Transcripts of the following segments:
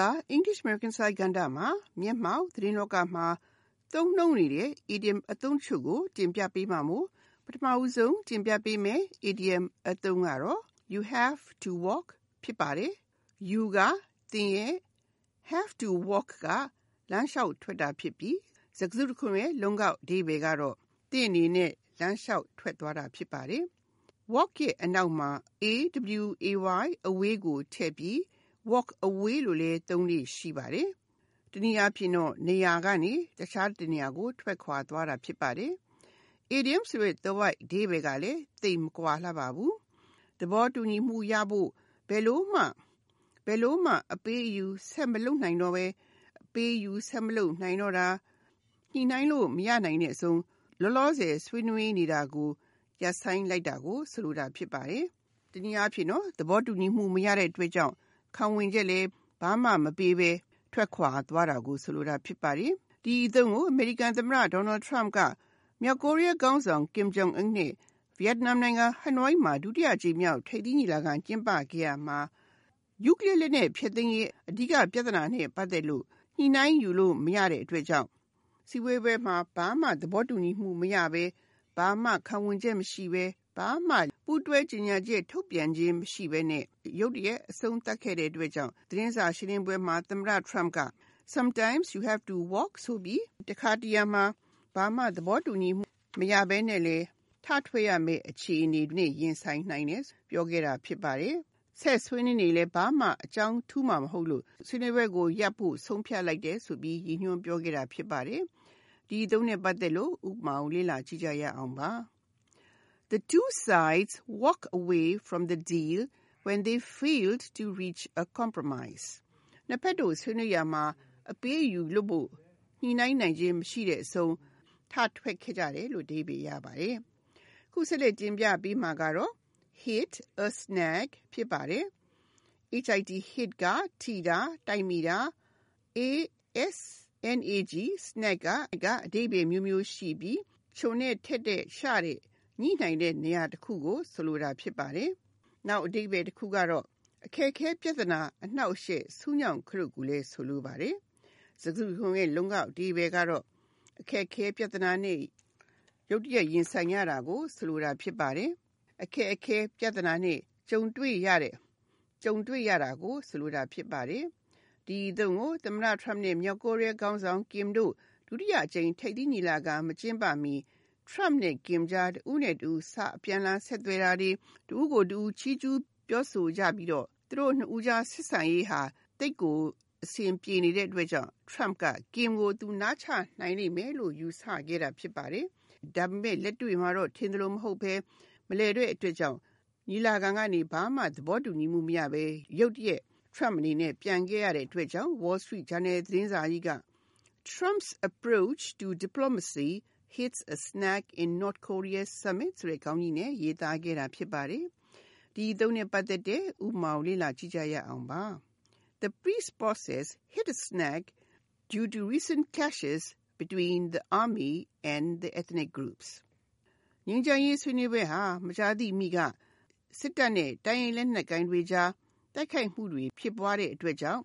ပါ English American စာကဏ္ဍမှာ မျက်မှောက်သတင်းလောကမှာ သုံးနှုန်းနေတဲ့ idiom အသုံးတချို့ကို တင်ပြပေးမှာမို့ပထမဦးဆုံးတင်ပြပေးမယ် idiom အသုံးကတော့ you have to walk ဖြစ်ပါတယ်။ you ကသင်ရဲ့ have to walk ကလမ်းလျှောက်ထွက်တာဖြစ်ပြီးစကားစုတစ်ခုရဲ့လုံးကောက်အဓိပ္ပာယ်ကတော့သင်အနေနဲ့လမ်းလျှောက်ထွက်သွားတာဖြစ်ပါတယ်။ walk ရဲ့အနောက်မှာ away အဝေးကိုထည့်ပြီး walk away လို့လည်းသုံးလေ့ရှိပါတယ်။တနည်းအားဖြင့်တော့နေရာကနေတခြားတနေရာကို ထွက်ခွာသွားတာဖြစ်ပါတယ်။ idiom ဆိုတဲ့သွယ်ဝိုက်အဓိပ္ပာယ်ကလည်းသိပ်မကွာလှပါဘူး။သဘောတူညီမှုရဖို့ဘယ်လိုမှဘယ်လိုမှအပေးအယူဆက်မလုပ်နိုင်တော့ဘဲအပေးအယူဆက်မလုပ်နိုင်တော့တာညှိနှိုင်းလို့မရနိုင်တဲ့အဆုံးလောလောဆယ်ဆွေးနွေးနေတာကိုရပ်ဆိုင်းလိုက်တာကိုဆိုလိုတာဖြစ်ပါတယ်။တနည်းအားဖြင့်တော့သဘောတူညီမှုမရတဲ့အတွက်ကြောင့် ခံဝင်ချက်လည်းဘာမှမပေးဘဲထွက်ခွာသွားတာကိုဆိုလိုတာဖြစ်ပါတယ်။ဒီအသုံးကိုအမေရိကန်သမ္မတ Donald Trump ကမြောက်ကိုရီးယားခေါင်းဆောင် Kim Jong Un နဲ့ဗီယက်နမ်နိုင်ငံဟနွိုင်းမှာဒုတိယအကြိမ်မြောက်ထိပ်သီးညီလာခံကျင်းပခဲ့ရမှာနျူကလ িয়ার လက်နက်ဖျက်သိမ်းရေးအဓိကပြဿနာနဲ့ပတ်သက်လို့ညှိနှိုင်းယူလို့မရတဲ့အတွက်ကြောင့်စီဝေးပွဲမှာဘာမှသဘောတူညီမှုမရဘဲဘာမှခံဝင်ချက်မရှိဘဲ ဘာမှ ပူးတွဲကြေညာချက် ထုတ်ပြန်ခြင်းမရှိဘဲနဲ့ ရုတ်တရက် အဆုံးသတ်ခဲ့တဲ့အတွက်ကြောင့် သတင်းစာရှင်းလင်းပွဲမှာ သမ္မတ Trump က sometimes you have to walk ဆိုပြီး တခါတရံမှာ ဘာမှ သဘောတူညီမှု မရဘဲနဲ့လေထထွက်ရမယ့် အခြေအနေနဲ့ ရင်ဆိုင်နိုင်တယ်ပြောခဲ့တာဖြစ်ပါတယ်။ဆက်ဆွေးနွေးနေလဲဘာမှ အကြောင်းထူးမှာ မဟုတ်လို့ ဆွေးနွေးပွဲကိုရပ်ဖို့ ဆုံးဖြတ်လိုက်တယ်ဆိုပြီး ရည်ညွှန်းပြောခဲ့တာ ဖြစ်ပါတယ်။ဒီအသုံးနဲ့ပတ်သက်လို့ဥပမာကို လေ့လာကြည့်ကြရအောင်ပါ။ The two sides walk away from the deal when they failed to reach a compromise. နှစ်ဖက်တို့ဆွေးနွေးရမှာအပေးအယူလုပ်ဖို့ညှိနှိုင်းနိုင်ခြင်းမရှိတဲ့အဆုံးထထွက်ခဲ့ကြတယ်လို့အဓိပ္ပာယ်ရပါတယ်။ခုဆက်လက်တင်ပြပေးမှာကတော့ hit a snag ဖြစ်ပါတယ်။ hit hit ကထိတာတိုက်မိတာ a s n a g snag ကအဓိပ္ပာယ်မျိုးမျိုးရှိပြီးခြုံနဲ့ထက်တဲ့ရှတဲ့ ညှိနိုင်တဲ့နေရာတစ်ခုကို ဆိုလိုတာဖြစ်ပါတယ်။နောက်အဓိပ္ပာယ်တစ်ခုကတော့ အခက်ခဲပြဿနာအနှောက်အယှက်ဆူးညောင်ခရုကိုလည်း ဆိုလိုပါတယ်။စကားစုခုံရဲ့ လုံးကောက်အဓိပ္ပာယ်ကတော့ အခက်ခဲပြဿနာနဲ့ ရုတ်တရက်ရင်ဆိုင်ရတာကို ဆိုလိုတာဖြစ်ပါတယ်။အခက်အခဲပြဿနာနဲ့ကြုံတွေ့ရတဲ့ ကြုံတွေ့ရတာကို ဆိုလိုတာဖြစ်ပါတယ်။ဒီအသုံးကို သမ္မတ Trump နဲ့ မြောက်ကိုရီးယားခေါင်းဆောင် Kim တို့ ဒုတိယအကြိမ် ထိပ်သီးညီလာခံ မကျင်းပမီ Trump နဲ့ Kim ကြား တဦးနဲ့တဦးစအပြန်အလှန် ဆက်သွယ်တာတွေ တဦးကိုတဦး ချီးကျူးပြောဆိုကြပြီးတော့ သူတို့နှစ်ဦးကြား ဆက်ဆံရေးဟာတိတ်ကို အဆင်ပြေနေတဲ့အတွက်ကြောင့် Trump က Kim ကို သူနားချနိုင်လိမ့်မယ်လို့ ယူဆခဲ့တာ ဖြစ်ပါတယ်။ဒါပေမဲ့ လက်တွေ့မှာတော့ ထင်သလို မဟုတ်ဘဲ မလဲတဲ့အတွက်ကြောင့် ညီလာခံကနေ ဘာမှသဘောတူညီမှု မရဘဲ ရုတ်တရက် Trump အနေနဲ့ ပြန်ခဲ့ရတဲ့အတွက်ကြောင့် Wall Street Journal သတင်းစာကြီးက Trump's approach to diplomacy hits a snag in North Korea's summit ဆိုတဲ့ခေါင်းကြီးနဲ့ရေးသားခဲ့တာဖြစ်ပါတယ်။ဒီအသုံးနဲ့ပတ်သက်တဲ့ဥပမာကိုလေ့လာကြည့်ကြရအောင်ပါ။ The peace process hit a snag due to recent clashes between the army and the ethnic groups. ငြိမ်းချမ်းရေးဆွေးနွေးပွဲဟာမကြာသည့်မိကစစ်တပ်နဲ့တိုင်းရင်းလက်နက်ကိုင်တွေကြားတိုက်ခိုက်မှုတွေဖြစ်ပွားတဲ့အတွက်ကြောင့်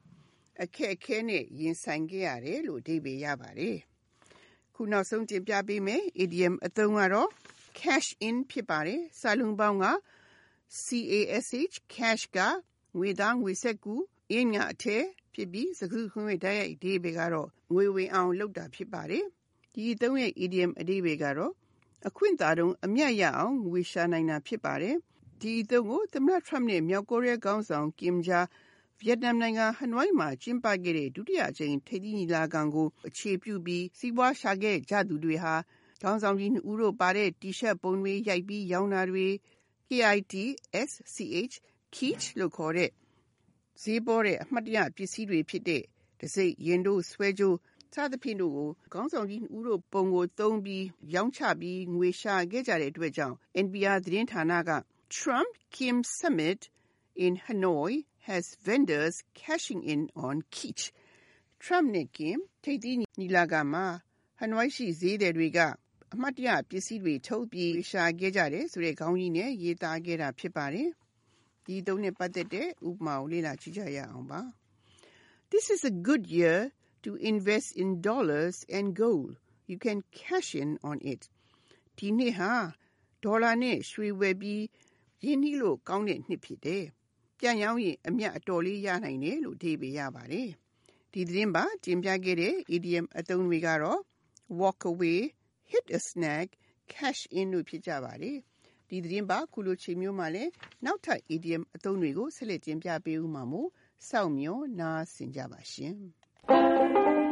အခက်အခဲနဲ့ရင်ဆိုင်ခဲ့ရတယ်လို့အဓိပ္ပာယ်ရပါတယ်။ ခုနောက်ဆုံးတင်ပြပေးမယ် idiom အသုံးကတော့ cash in ဖြစ်ပါတယ်စာလုံးပေါင်းက cash cash ကငွေသားငွေဆက်ကူ in ကအထက်ဖြစ်ပြီးစကားခွင့်ရဲ့တိုက်ရိုက်အဓိပ္ပာယ်ကတော့ငွေဝင်အောင်လုပ်တာဖြစ်ပါတယ်ဒီအသုံးရဲ့ idiom အဓိပ္ပာယ်ကတော့အခွင့်အာဏာအမြတ်ရအောင်ငွေရှာနိုင်တာဖြစ်ပါတယ်ဒီအသုံးကိုသမ္မတ Trump နဲ့မြောက်ကိုရီးယားခေါင်းဆောင် Kim ကြား ဗီယက်နမ်နိုင်ငံ ဟနွိုင်းမှာ ကျင်းပခဲ့တဲ့ ဒုတိယအကြိမ် ထိပ်သီးညီလာခံကို အခြေပြုပြီး စီးပွားရှာခဲ့ကြသူတွေဟာ ခေါင်းဆောင်ကြီးနှစ်ဦးတို့ပါတဲ့ T-shirt ပုံတွေ ရိုက်ပြီးရောင်းတာတွေ KITSCH Kitsch လို့ခေါ်တဲ့ ဈေးပေါ်တဲ့ အမှတ်တရပစ္စည်းတွေဖြစ်တဲ့ တံဆိပ် ရင်တို့ဆွဲကြိုး စသဖြင့်တို့ကို ခေါင်းဆောင်ကြီးနှစ်ဦးတို့ပုံကိုသုံးပြီး ရောင်းချပြီး ငွေရှာခဲ့ကြတဲ့အတွက်ကြောင့် NPR သတင်းဌာနက Trump Kim Summit in Hanoi has vendors cashing in on kitsch. Trump နဲ့ Kim ထိပ်သီးညီလာခံမှာဟနွိုင်းရှိဈေးသည်တွေကအမှတ်တရပစ္စည်းတွေထုတ်ပြီးရှာခဲ့ကြတယ်ဆိုတဲ့ခေါင်းကြီးနဲ့ရေးသားခဲ့တာဖြစ်ပါတယ်။ဒီသုံးနဲ့ပတ်သက်တဲ့ဥပမာကိုလေ့လာကြည့်ကြရအောင်ပါ။ This is a good year to invest in dollars and gold. You can cash in on it. ဒီနှစ်ဟာဒေါ်လာနဲ့ရွှေဝယ်ပြီးရင်းနှီးလို့ကောင်းတဲ့နှစ်ဖြစ်တယ်။ ပြန်ရောင်းရင် အမြတ်အတော်လေးရနိုင်တယ်လို့ဒီပေရပါတယ်။ဒီသတင်းပါတင်ပြခဲ့တဲ့ idiom အသုံးတွေကတော့ walk away, hit a snag, cash in တို့ ဖြစ်ကြပါတယ်။ဒီသတင်းပါခုလိုချိန်မျိုးမှာလည်း နောက်ထပ် idiom အသုံးတွေကို ဆက်လက်တင်ပြပေးဦးမှာမို့ စောင့်မျှော်နားဆင်ကြပါရှင်။